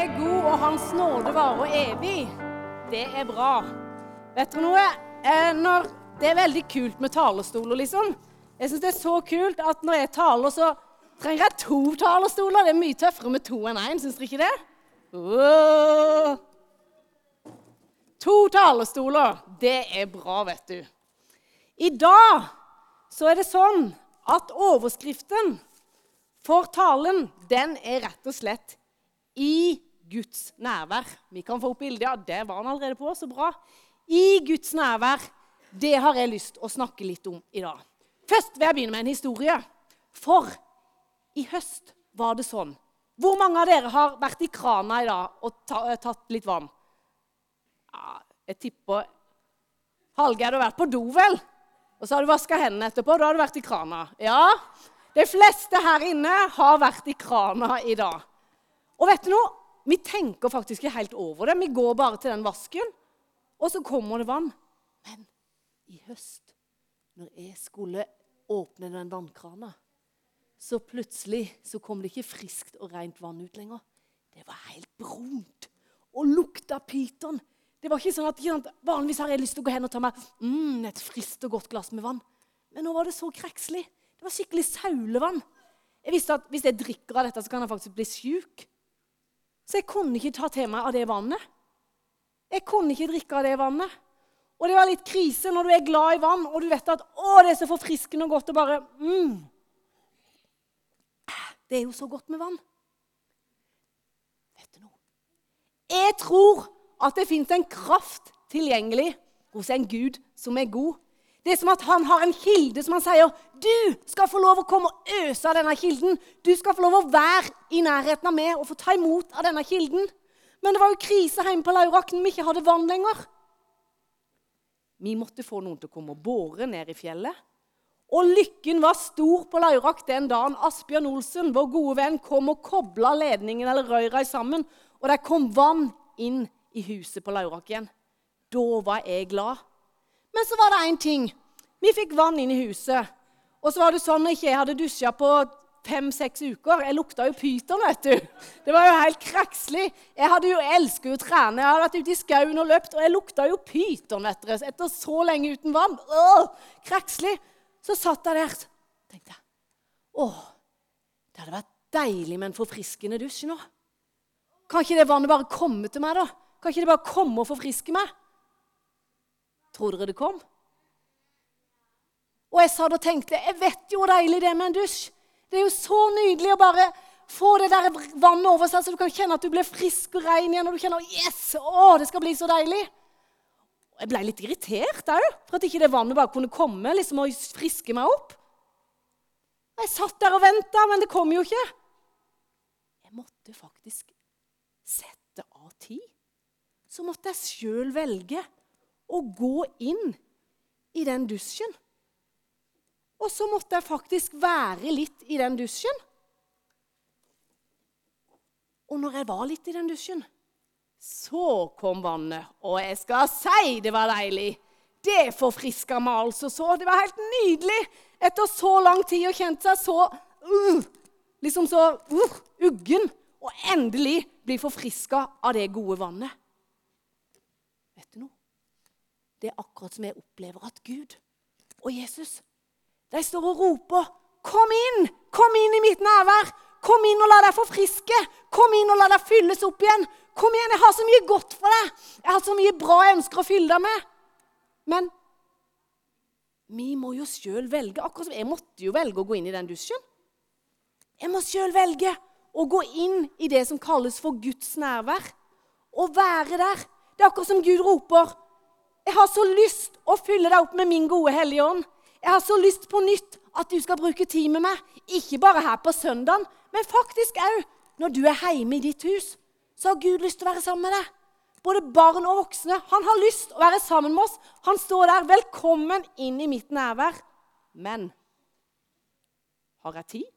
er god, og Hans nåde varer evig. Det er bra. Vet du noe? Eh, når, det er veldig kult med talerstoler, liksom. Jeg syns det er så kult at når jeg taler, så trenger jeg to talerstoler. Det er mye tøffere med to enn én, syns dere ikke det? Wow. To talerstoler, det er bra, vet du. I dag så er det sånn at overskriften for talen, den er rett og slett 'I Guds nærvær'. Vi kan få opp bildet. Ja, det var han allerede på. Så bra. I Guds nærvær. Det har jeg lyst til å snakke litt om i dag. Først vil jeg begynne med en historie. For i høst var det sånn Hvor mange av dere har vært i krana i dag og tatt litt vann? Ja, jeg tipper Hallgeir, har vært på do, vel? Og så har du vaska hendene etterpå. Da har du vært i krana. Ja, de fleste her inne har vært i krana i dag. Og vet du noe? Vi tenker faktisk ikke helt over det. Vi går bare til den vasken, og så kommer det vann. Men i høst, når jeg skulle åpne den vannkrana, så plutselig så kom det ikke friskt og rent vann ut lenger. Det var helt brunt og lukta pyton. Det var ikke sånn at Vanligvis har jeg lyst til å gå hen og ta meg mm, et friskt og godt glass med vann. Men nå var det så krekslig. Det var skikkelig saulevann. Jeg visste at Hvis jeg drikker av dette, så kan jeg faktisk bli sjuk. Så jeg kunne ikke ta til meg av det vannet. Jeg kunne ikke drikke av det vannet. Og det var litt krise når du er glad i vann, og du vet at å, det er så forfriskende og godt og bare mm. Det er jo så godt med vann. Vet du noe? Jeg tror at det fins en kraft tilgjengelig hos en Gud som er god. Det er som at han har en kilde som han sier du skal få lov å komme og øse av denne kilden. Du skal få lov å være i nærheten av meg og få ta imot av denne kilden. Men det var jo krise hjemme på Laurakten. Vi ikke hadde vann lenger. Vi måtte få noen til å komme og bore ned i fjellet. Og lykken var stor på Laurak den dagen Asbjørn Olsen, vår gode venn, kom og kobla ledningen eller røra sammen, og det kom vann inn i huset på Laurak igjen. Da var jeg glad. Men så var det én ting. Vi fikk vann inn i huset. Og så var det sånn at jeg ikke hadde dusja på fem-seks uker. Jeg lukta jo pyton, vet du. Det var jo helt krekslig. Jeg hadde jo elsket å trene. Jeg hadde vært ute i skauen og løpt, og jeg lukta jo pyton vet dere. etter så lenge uten vann. Åh, krekslig. Så satt jeg der tenkte jeg, åh, det hadde vært deilig med en forfriskende dusj nå. Kan ikke det vannet bare komme til meg, da? Kan ikke det bare komme og forfriske meg? Tror dere det kom? Og jeg satt og tenkte jeg vet jo hvor deilig det er med en dusj. Det er jo så nydelig å bare få det der vannet over seg, så du kan kjenne at du blir frisk og ren igjen. Og du kjenner yes, å, det skal bli så deilig. Og jeg ble litt irritert òg, for at ikke det vannet bare kunne komme liksom, og friske meg opp. Jeg satt der og venta, men det kom jo ikke. Jeg måtte faktisk sette av tid. Så måtte jeg sjøl velge å gå inn i den dusjen. Og så måtte jeg faktisk være litt i den dusjen. Og når jeg var litt i den dusjen, så kom vannet. Og jeg skal si det var deilig. Det forfriska meg altså så. Det var helt nydelig etter så lang tid og kjente seg så uh, Liksom så uh, uggen. Og endelig bli forfriska av det gode vannet. Det er akkurat som jeg opplever at Gud og Jesus de står og roper 'Kom inn! Kom inn i mitt nærvær! Kom inn og la deg forfriske! Kom inn og la deg fylles opp igjen! Kom igjen, jeg har så mye godt for deg! Jeg har så mye bra jeg ønsker å fylle deg med!' Men vi må jo sjøl velge. Akkurat som jeg måtte jo velge å gå inn i den dusjen. Jeg må sjøl velge å gå inn i det som kalles for Guds nærvær. Å være der. Det er akkurat som Gud roper. Jeg har så lyst å fylle deg opp med min gode Hellige Ånd. Jeg har så lyst på nytt at du skal bruke tid med meg. Ikke bare her på søndagen, men faktisk òg når du er hjemme i ditt hus. Så har Gud lyst til å være sammen med deg. Både barn og voksne. Han har lyst å være sammen med oss. Han står der. 'Velkommen inn i mitt nærvær.' Men har jeg tid?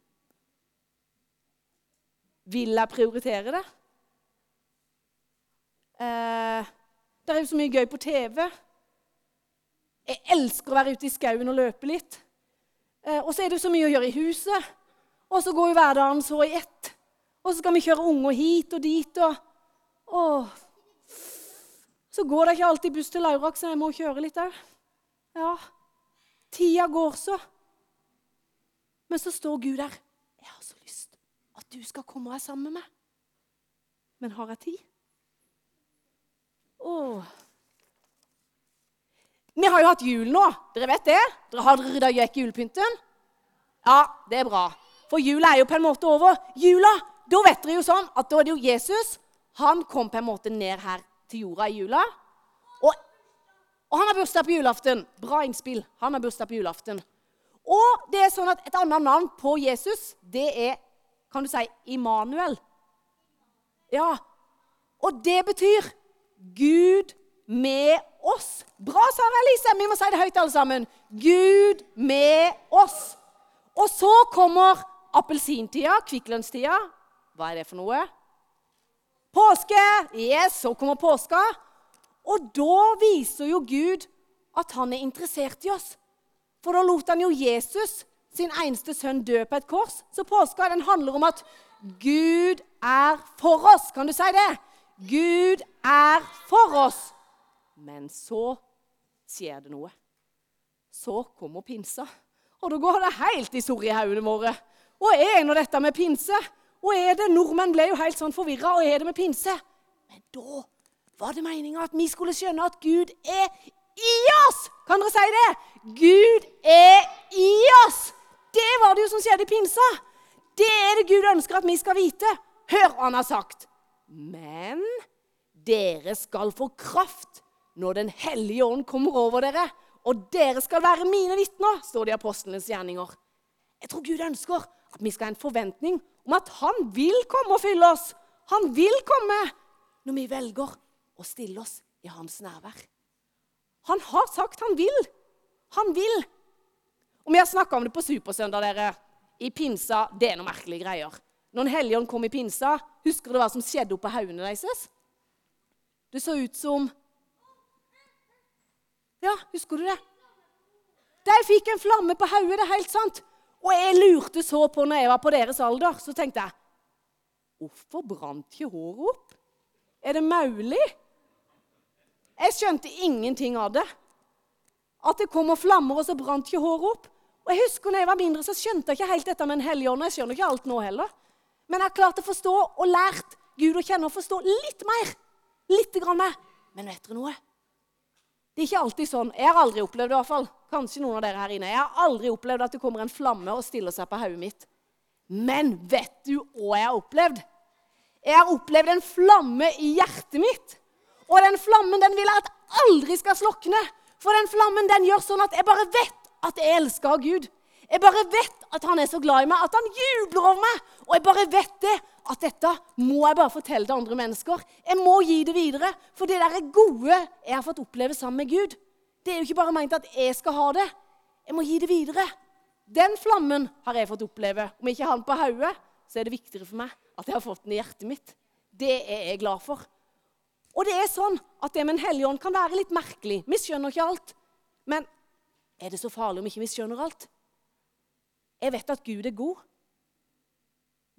Vil jeg prioritere det? Eh, det er jo så mye gøy på TV. Jeg elsker å være ute i skauen og løpe litt. Eh, og så er det så mye å gjøre i huset. Og så går jo hverdagen så i ett. Og så skal vi kjøre unger hit og dit. Og Åh. Så går det ikke alltid buss til Laurak, så jeg må kjøre litt òg. Ja. Tida går så. Men så står Gud der. Jeg har så lyst at du skal komme og være sammen med meg. Men har jeg tid? Åh. Vi har jo hatt jul nå. Dere vet det? Dere Har dere rydda vekk julepynten? Ja, det er bra. For jula er jo på en måte over. Jula, da vet dere jo sånn at da er det jo Jesus. Han kom på en måte ned her til jorda i jula. Og, og han har bursdag på julaften. Bra innspill. Han har bursdag på julaften. Og det er sånn at et annet navn på Jesus, det er kan du si Immanuel. Ja. Og det betyr Gud med oss. Bra, Sara Elise. Vi må si det høyt, alle sammen. Gud med oss. Og så kommer appelsintida, kvikklønnstida. Hva er det for noe? Påske. Yes, så kommer påska. Og da viser jo Gud at han er interessert i oss. For da lot han jo Jesus, sin eneste sønn, dø på et kors. Så påska den handler om at Gud er for oss. Kan du si det? Gud er for oss. Men så skjer det noe. Så kommer pinsa. Og da går det helt i surr i haugene våre. Og er nå dette med pinse? Og er det Nordmenn ble jo helt sånn forvirra. Og er det med pinse? Men da var det meninga at vi skulle skjønne at Gud er i oss! Kan dere si det? Gud er i oss! Det var det jo som skjedde i pinsa. Det er det Gud ønsker at vi skal vite. Hør hva han har sagt. Men dere skal få kraft når Den hellige ånd kommer over dere. Og dere skal være mine vitner, står det i apostlenes gjerninger. Jeg tror Gud ønsker at vi skal ha en forventning om at han vil komme og fylle oss. Han vil komme når vi velger å stille oss i hans nærvær. Han har sagt han vil. Han vil. Og Vi har snakka om det på Supersøndag, dere. I pinsa. Det er noen merkelige greier. Når Den hellige kom i pinsa, husker du hva som skjedde oppå haugene deres? Det så ut som ja, husker du det? De fikk en flamme på hodet, det er helt sant. Og jeg lurte så på når jeg var på deres alder, så tenkte jeg Hvorfor brant ikke håret opp? Er det mulig? Jeg skjønte ingenting av det. At det kommer flammer, og så brant ikke håret opp. Og jeg husker når jeg var mindre, så skjønte jeg ikke helt dette med en hellig ånd. Jeg skjønner ikke alt nå heller. Men jeg har klart å forstå og lært Gud å kjenne og forstå litt mer. Litt grann mer. Men vet dere noe? Det er ikke alltid sånn. Jeg har aldri opplevd det. i hvert fall. Kanskje noen av dere her inne. Jeg har aldri opplevd at det kommer en flamme og stiller seg på hodet mitt. Men vet du hva jeg har opplevd? Jeg har opplevd en flamme i hjertet mitt. Og den flammen den vil jeg at aldri skal slokne. For den flammen den gjør sånn at jeg bare vet at jeg elsker Gud. Jeg bare vet at han er så glad i meg, at han jubler over meg. Og jeg bare vet det, at dette må jeg bare fortelle til andre mennesker. Jeg må gi det videre. For det der er gode jeg har fått oppleve sammen med Gud, det er jo ikke bare meint at jeg skal ha det. Jeg må gi det videre. Den flammen har jeg fått oppleve. Om jeg ikke har den på hodet, så er det viktigere for meg at jeg har fått den i hjertet mitt. Det er jeg glad for. Og det er sånn at det med en hellig ånd kan være litt merkelig. Vi skjønner ikke alt. Men er det så farlig om ikke vi skjønner alt? Jeg vet at Gud er god.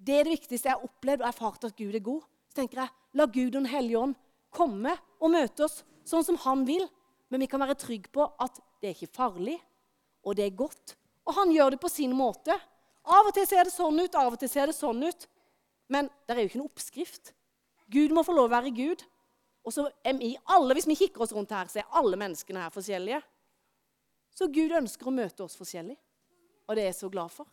Det er det viktigste jeg har opplevd og erfart at Gud er god. Så tenker jeg, La Gud og Den hellige ånd komme og møte oss sånn som han vil. Men vi kan være trygge på at det er ikke farlig, og det er godt. Og han gjør det på sin måte. Av og til ser det sånn ut, av og til ser det sånn ut. Men det er jo ikke noen oppskrift. Gud må få lov å være Gud. Og så er vi alle, Hvis vi kikker oss rundt her, så er alle menneskene her forskjellige. Så Gud ønsker å møte oss forskjellig og det er jeg så glad for.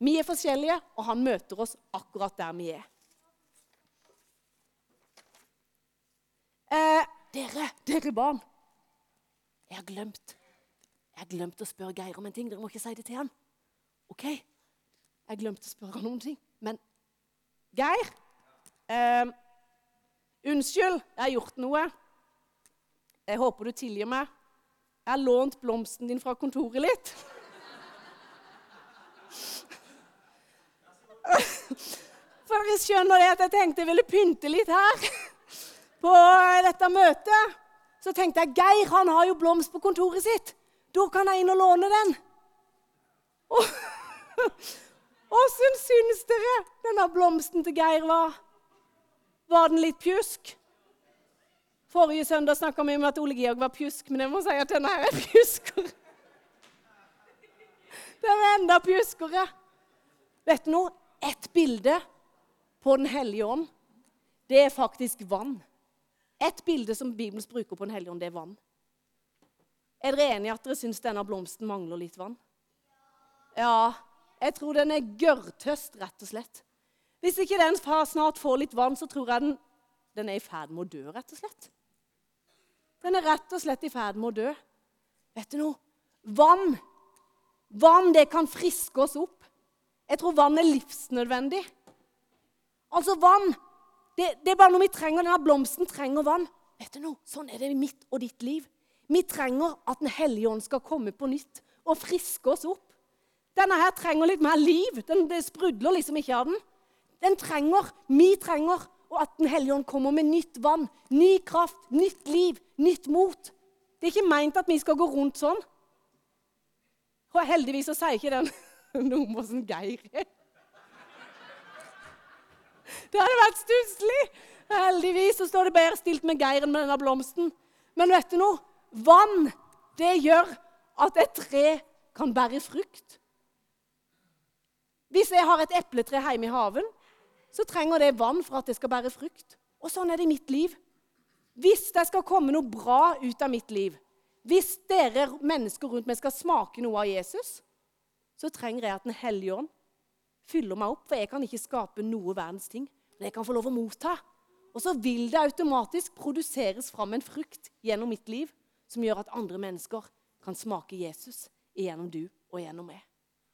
Vi er forskjellige, og han møter oss akkurat der vi er. Eh, dere, dere barn. Jeg har glemt Jeg har glemt å spørre Geir om en ting. Dere må ikke si det til han. OK? Jeg glemte å spørre han om ting. Men Geir eh, Unnskyld, jeg har gjort noe. Jeg håper du tilgir meg. Jeg har lånt blomsten din fra kontoret litt. For dere skjønner det at jeg tenkte jeg ville pynte litt her på dette møtet. Så tenkte jeg Geir han har jo blomst på kontoret sitt. Da kan jeg inn og låne den. Åssen syns dere denne blomsten til Geir var? Var den litt pjusk? Forrige søndag snakka vi om at Ole Georg var pjusk, men jeg må si at denne her er pjuskere. Den er enda pjuskere. Vet du noe? Et bilde på Den hellige ånd, det er faktisk vann. Et bilde som Bibelen bruker på Den hellige ånd, det er vann. Er dere enige at dere syns denne blomsten mangler litt vann? Ja, jeg tror den er gørrtøst, rett og slett. Hvis ikke den snart får litt vann, så tror jeg den, den er i ferd med å dø, rett og slett. Den er rett og slett i ferd med å dø. Vet du noe? Vann Vann det kan friske oss opp. Jeg tror vann er livsnødvendig. Altså, vann det, det, er bare noe vi trenger denne blomsten trenger vann. Vet du noe? Sånn er det i mitt og ditt liv. Vi trenger at Den hellige ånd skal komme på nytt og friske oss opp. Denne her trenger litt mer liv. Den, det sprudler liksom ikke av den. Den trenger, Vi trenger og at Den hellige ånd kommer med nytt vann, ny kraft, nytt liv, nytt mot. Det er ikke meint at vi skal gå rundt sånn. Og heldigvis så sier ikke den noe om sånn Geir er. Det hadde vært stusslig. Heldigvis så står det bedre stilt med Geir enn med denne blomsten. Men vet du noe? Vann, det gjør at et tre kan bære frukt. Hvis jeg har et epletre hjemme i haven, så trenger det vann for at det skal bære frukt. Og sånn er det i mitt liv. Hvis det skal komme noe bra ut av mitt liv, hvis dere mennesker rundt meg skal smake noe av Jesus, så trenger jeg at Den hellige ånd fyller meg opp, for jeg kan ikke skape noe verdens ting. Men jeg kan få lov å motta. Og så vil det automatisk produseres fram en frukt gjennom mitt liv som gjør at andre mennesker kan smake Jesus gjennom du og gjennom meg.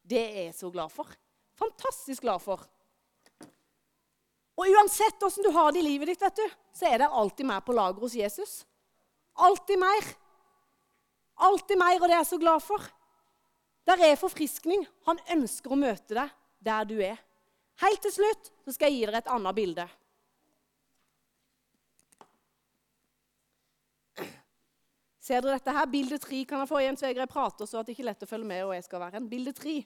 Det er jeg så glad for. Fantastisk glad for. Og uansett åssen du har det i livet ditt, vet du, så er det alltid mer på lager hos Jesus. Alltid mer. Alltid mer, og det er jeg så glad for. Der er forfriskning. Han ønsker å møte deg der du er. Helt til slutt så skal jeg gi dere et annet bilde. Ser dere dette her? Bilde tre kan jeg få igjen, så jeg prater så at det ikke er lett å følge med. og jeg skal være en. Bilde tre.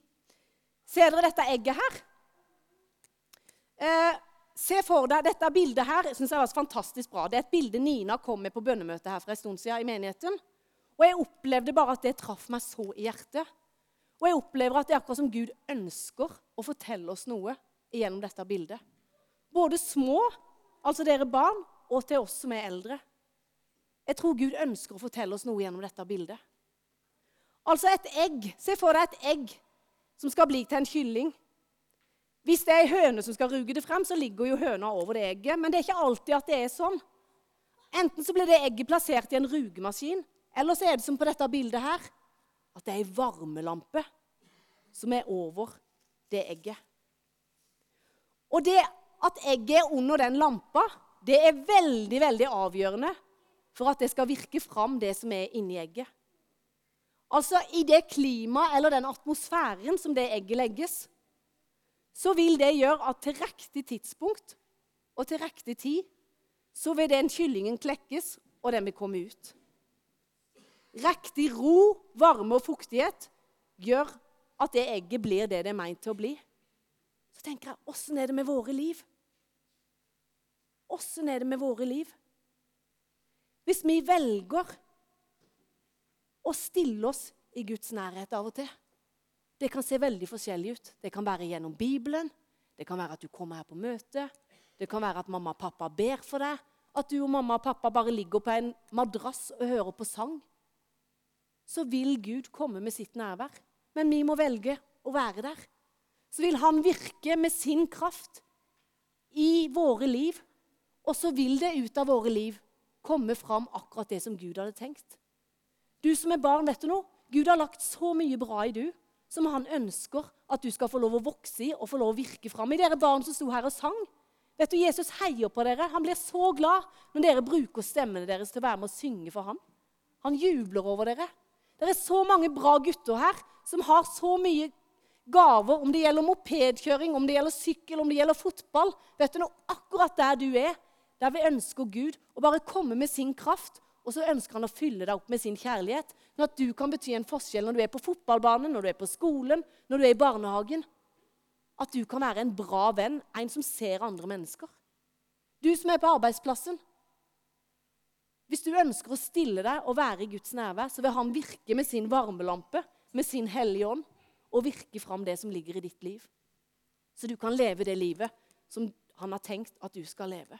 Ser dere dette egget her? Eh, se for deg, Dette bildet her synes jeg var så fantastisk bra. Det er et bilde Nina kom med på bønnemøtet her for en stund siden i menigheten. Og Jeg opplevde bare at det traff meg så i hjertet. Og jeg opplever at det er akkurat som Gud ønsker å fortelle oss noe gjennom dette bildet. Både små, altså dere barn, og til oss som er eldre. Jeg tror Gud ønsker å fortelle oss noe gjennom dette bildet. Altså et egg. Se for deg et egg som skal bli til en kylling. Hvis det er ei høne som skal ruge det frem, så ligger jo høna over det egget. Men det er ikke alltid at det er sånn. Enten så blir det egget plassert i en rugemaskin, eller så er det som på dette bildet her, at det er ei varmelampe som er over det egget. Og det at egget er under den lampa, det er veldig, veldig avgjørende for at det skal virke fram det som er inni egget. Altså i det klimaet eller den atmosfæren som det egget legges, så vil det gjøre at til riktig tidspunkt og til riktig tid så vil den kyllingen klekkes, og den vil komme ut. Riktig ro, varme og fuktighet gjør at det egget blir det det er meint til å bli. Så tenker jeg åssen er det med våre liv? Åssen er det med våre liv? Hvis vi velger å stille oss i Guds nærhet av og til. Det kan se veldig forskjellig ut. Det kan være gjennom Bibelen, det kan være at du kommer her på møte, det kan være at mamma og pappa ber for deg, at du og mamma og pappa bare ligger på en madrass og hører på sang. Så vil Gud komme med sitt nærvær. Men vi må velge å være der. Så vil Han virke med sin kraft i våre liv. Og så vil det ut av våre liv komme fram akkurat det som Gud hadde tenkt. Du som er barn, vet du noe? Gud har lagt så mye bra i du som han ønsker at du skal få lov å vokse i og få lov å virke fram i. Dere barn som sto her og sang. Vet du, Jesus heier på dere. Han blir så glad når dere bruker stemmene deres til å være med og synge for ham. Han jubler over dere. Det er så mange bra gutter her som har så mye gaver, om det gjelder mopedkjøring, om det gjelder sykkel, om det gjelder fotball. Vet du, nå, Akkurat der du er, der vi ønsker Gud å bare komme med sin kraft og så ønsker han å fylle deg opp med sin kjærlighet, sånn at du kan bety en forskjell når du er på fotballbanen, når du er på skolen, når du er i barnehagen. At du kan være en bra venn, en som ser andre mennesker. Du som er på arbeidsplassen. Hvis du ønsker å stille deg og være i Guds nærvær, så vil han virke med sin varmelampe, med sin hellige ånd, og virke fram det som ligger i ditt liv. Så du kan leve det livet som han har tenkt at du skal leve.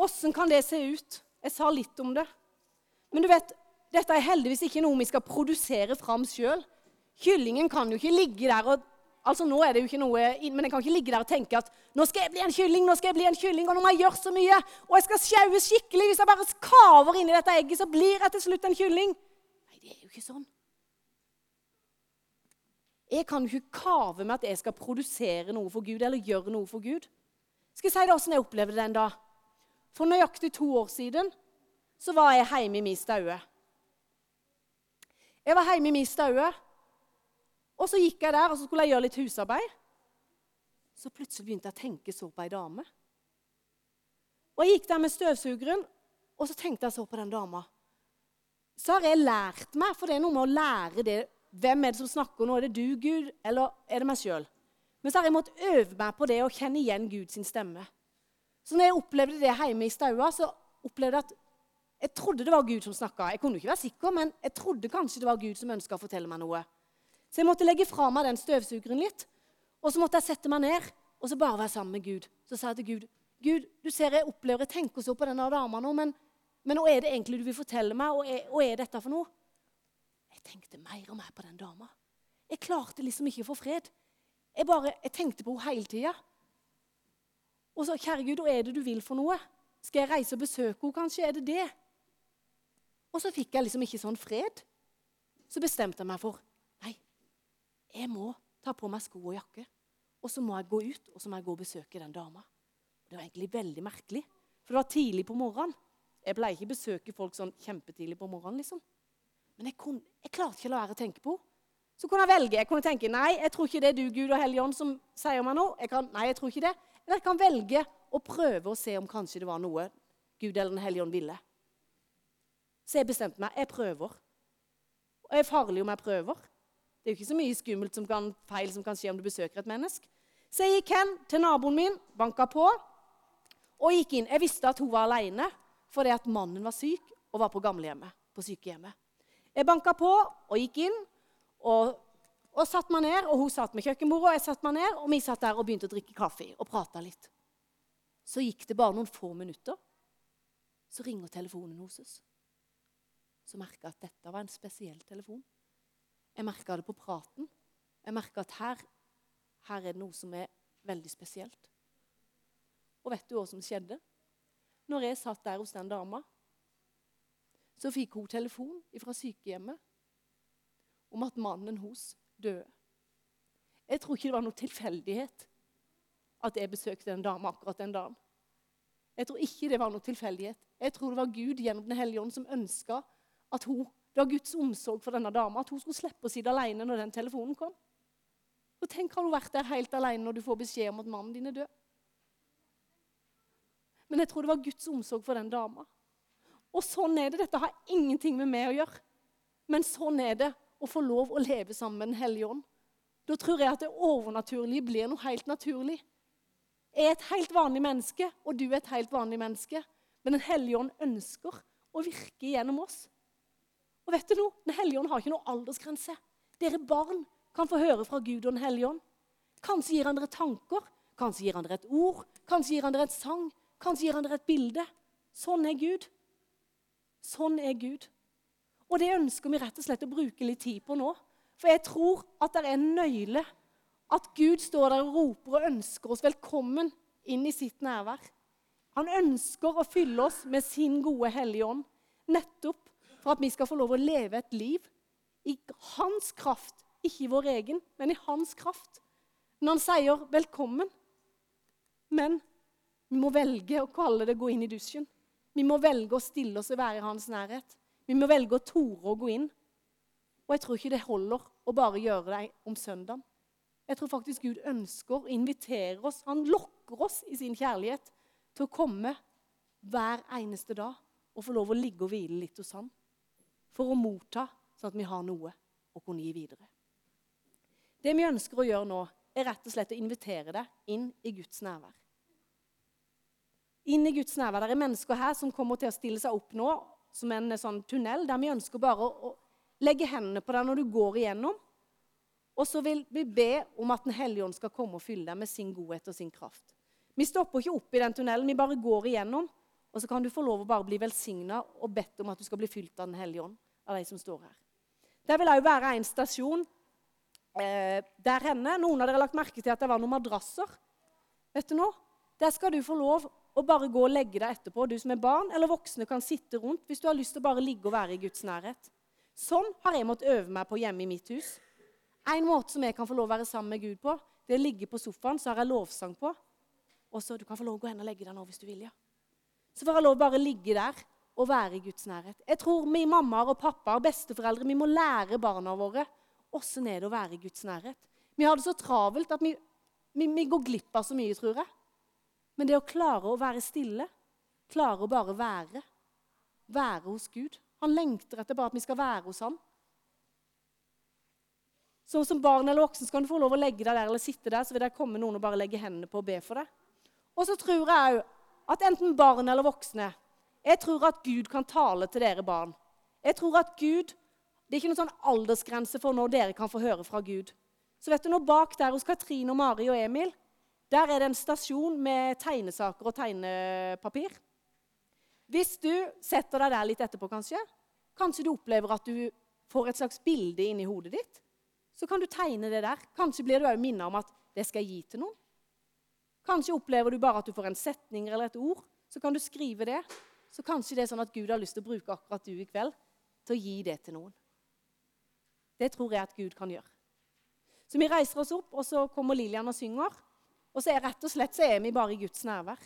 Åssen kan det se ut? Jeg sa litt om det. Men du vet, dette er heldigvis ikke noe vi skal produsere fram sjøl. Kyllingen kan jo ikke ligge der og altså nå er det jo ikke noe, men jeg kan ikke ligge der og tenke at nå skal jeg bli en kylling, nå skal jeg bli en kylling, og nå må jeg gjøre så mye. Og jeg skal sjaue skikkelig. Hvis jeg bare kaver inn i dette egget, så blir jeg til slutt en kylling. Nei, det er jo ikke sånn. Jeg kan jo ikke kave med at jeg skal produsere noe for Gud eller gjøre noe for Gud. Skal jeg si deg åssen jeg opplevde den da? For nøyaktig to år siden så var jeg hjemme i min staue. Jeg var hjemme i min staue, og så gikk jeg der og så skulle jeg gjøre litt husarbeid. Så plutselig begynte jeg å tenke så på ei dame. Og Jeg gikk der med støvsugeren, og så tenkte jeg så på den dama. Så har jeg lært meg, for det er noe med å lære det Hvem er det som snakker nå? Er det du, Gud, eller er det meg sjøl? Men så har jeg måttet øve meg på det å kjenne igjen Guds stemme. Så når jeg opplevde det hjemme i staua, så opplevde jeg at jeg trodde det var Gud som snakka. Jeg kunne ikke være sikker, men jeg trodde kanskje det var Gud som ønska å fortelle meg noe. Så jeg måtte legge fra meg den støvsugeren litt. Og så måtte jeg sette meg ned og så bare være sammen med Gud. Så sa jeg til Gud Gud, du ser jeg opplever, jeg tenker så på denne dama nå, men, men hva er det egentlig du vil fortelle meg? Hva er, hva er dette for noe? Jeg tenkte mer og mer på den dama. Jeg klarte liksom ikke å få fred. Jeg bare, jeg tenkte på henne hele tida. Og så, kjære Gud, hva er det du vil for noe? Skal jeg reise og besøke henne, kanskje? Er det det? Og så fikk jeg liksom ikke sånn fred. Så bestemte jeg meg for jeg må ta på meg sko og jakke. Og så må jeg gå ut og så må jeg gå og besøke den dama. Det var egentlig veldig merkelig, for det var tidlig på morgenen. Jeg pleier ikke å besøke folk sånn kjempetidlig på morgenen. liksom. Men jeg, kunne, jeg klarte ikke å la være å tenke på henne. Så kunne jeg velge. Jeg kunne tenke nei, jeg tror ikke det er du, Gud og Hellige Ånd, som sier meg noe. Jeg kan, nei, jeg tror ikke det. Eller jeg kan velge å prøve å se om kanskje det var noe Gud eller Den hellige ånd ville. Så jeg bestemte meg. Jeg prøver. Og jeg er farlig om jeg prøver. Det er jo ikke så mye skummelt som kan, feil som kan skje om du besøker et menneske. Så jeg gikk hen til naboen min, banka på og gikk inn. Jeg visste at hun var alene fordi at mannen var syk og var på gamlehjemmet. på sykehjemmet. Jeg banka på og gikk inn og, og satt meg ned. og Hun satt med kjøkkenbordet, og jeg satt meg ned, og vi satt der og begynte å drikke kaffe og prata litt. Så gikk det bare noen få minutter, så ringer telefonen hos oss så merka jeg at dette var en spesiell telefon. Jeg merka det på praten. Jeg merka at her, her er det noe som er veldig spesielt. Og vet du hva som skjedde? Når jeg satt der hos den dama, så fikk hun telefon fra sykehjemmet om at mannen hennes døde. Jeg tror ikke det var noe tilfeldighet at jeg besøkte den dama akkurat den dagen. Jeg tror ikke det var noe tilfeldighet. Jeg tror det var Gud gjennom Den hellige ånd som ønska at hun, det var Guds omsorg for denne dama at hun skulle slippe å sitte alene når den telefonen kom. Og Tenk, har du vært der helt alene når du får beskjed om at mannen din er død? Men jeg tror det var Guds omsorg for den dama. Og sånn er det. Dette har ingenting med meg å gjøre. Men sånn er det å få lov å leve sammen med Den hellige ånd. Da tror jeg at det overnaturlige blir noe helt naturlig. Jeg er et helt vanlig menneske, og du er et helt vanlig menneske. Men Den hellige ånd ønsker å virke gjennom oss. Og vet du noe? Den hellige ånd har ikke noe aldersgrense. Dere barn kan få høre fra Gud og Den hellige ånd. Kanskje gir han dere tanker, kanskje gir han dere et ord, kanskje gir han dere et sang, kanskje gir han dere et bilde. Sånn er Gud. Sånn er Gud. Og det ønsker vi rett og slett å bruke litt tid på nå. For jeg tror at det er en nøyle. At Gud står der og roper og ønsker oss velkommen inn i sitt nærvær. Han ønsker å fylle oss med sin gode Hellige Ånd. Nettopp for at vi skal få lov å leve et liv i hans kraft. Ikke i vår egen, men i hans kraft. Når han sier 'velkommen'. Men vi må velge å kalle det 'gå inn i dusjen'. Vi må velge å stille oss og være i hans nærhet. Vi må velge å tore å gå inn. Og jeg tror ikke det holder å bare gjøre det om søndagen. Jeg tror faktisk Gud ønsker å invitere oss. Han lokker oss i sin kjærlighet til å komme hver eneste dag og få lov å ligge og hvile litt hos ham for å motta, sånn at vi har noe å kunne gi videre. Det vi ønsker å gjøre nå, er rett og slett å invitere deg inn i Guds nærvær. Inn i Guds nærvær. Det er mennesker her som kommer til å stille seg opp nå som en sånn tunnel, der vi ønsker bare å legge hendene på deg når du går igjennom. Og så vil vi be om at Den hellige ånd skal komme og fylle deg med sin godhet og sin kraft. Vi stopper ikke opp i den tunnelen, vi bare går igjennom. Og så kan du få lov å bare bli velsigna og bedt om at du skal bli fylt av Den hellige ånd. Av de som står her. Det vil òg være en stasjon eh, der henne. Noen av dere har lagt merke til at det var noen madrasser. Vet du nå? Der skal du få lov å bare gå og legge deg etterpå. Du som er barn eller voksne kan sitte rundt hvis du har lyst til å bare ligge og være i Guds nærhet. Sånn har jeg måttet øve meg på hjemme i mitt hus. En måte som jeg kan få lov å være sammen med Gud på, det er å ligge på sofaen, så har jeg lovsang på. Og så Du kan få lov å gå hen og legge deg nå hvis du vil. ja. Så får jeg lov å bare ligge der og være i Guds nærhet. Jeg tror vi mammaer og pappaer og besteforeldre vi må lære barna våre åssen er det å være i Guds nærhet. Vi har det så travelt at vi, vi, vi går glipp av så mye, tror jeg. Men det å klare å være stille, klare å bare være, være hos Gud Han lengter etter bare at vi skal være hos ham. Så som barn eller voksen kan du få lov å legge deg der eller sitte der, så vil det komme noen og bare legge hendene på og be for deg. Og så tror jeg òg at enten barn eller voksne Jeg tror at Gud kan tale til dere barn. Jeg tror at Gud, Det er ikke noen sånn aldersgrense for når dere kan få høre fra Gud. Så vet du nå, Bak der hos Katrine, og Mari og Emil der er det en stasjon med tegnesaker og tegnepapir. Hvis du setter deg der litt etterpå, kanskje, kanskje du opplever at du får et slags bilde inni hodet ditt, så kan du tegne det der. Kanskje blir du òg minnet om at det skal jeg gi til noen. Kanskje opplever du bare at du får en setning eller et ord. Så kan du skrive det. Så kanskje det er sånn at Gud har lyst til å bruke akkurat du i kveld til å gi det til noen. Det tror jeg at Gud kan gjøre. Så vi reiser oss opp, og så kommer Lillian og synger. Og så er rett og slett så er vi bare i Guds nærvær.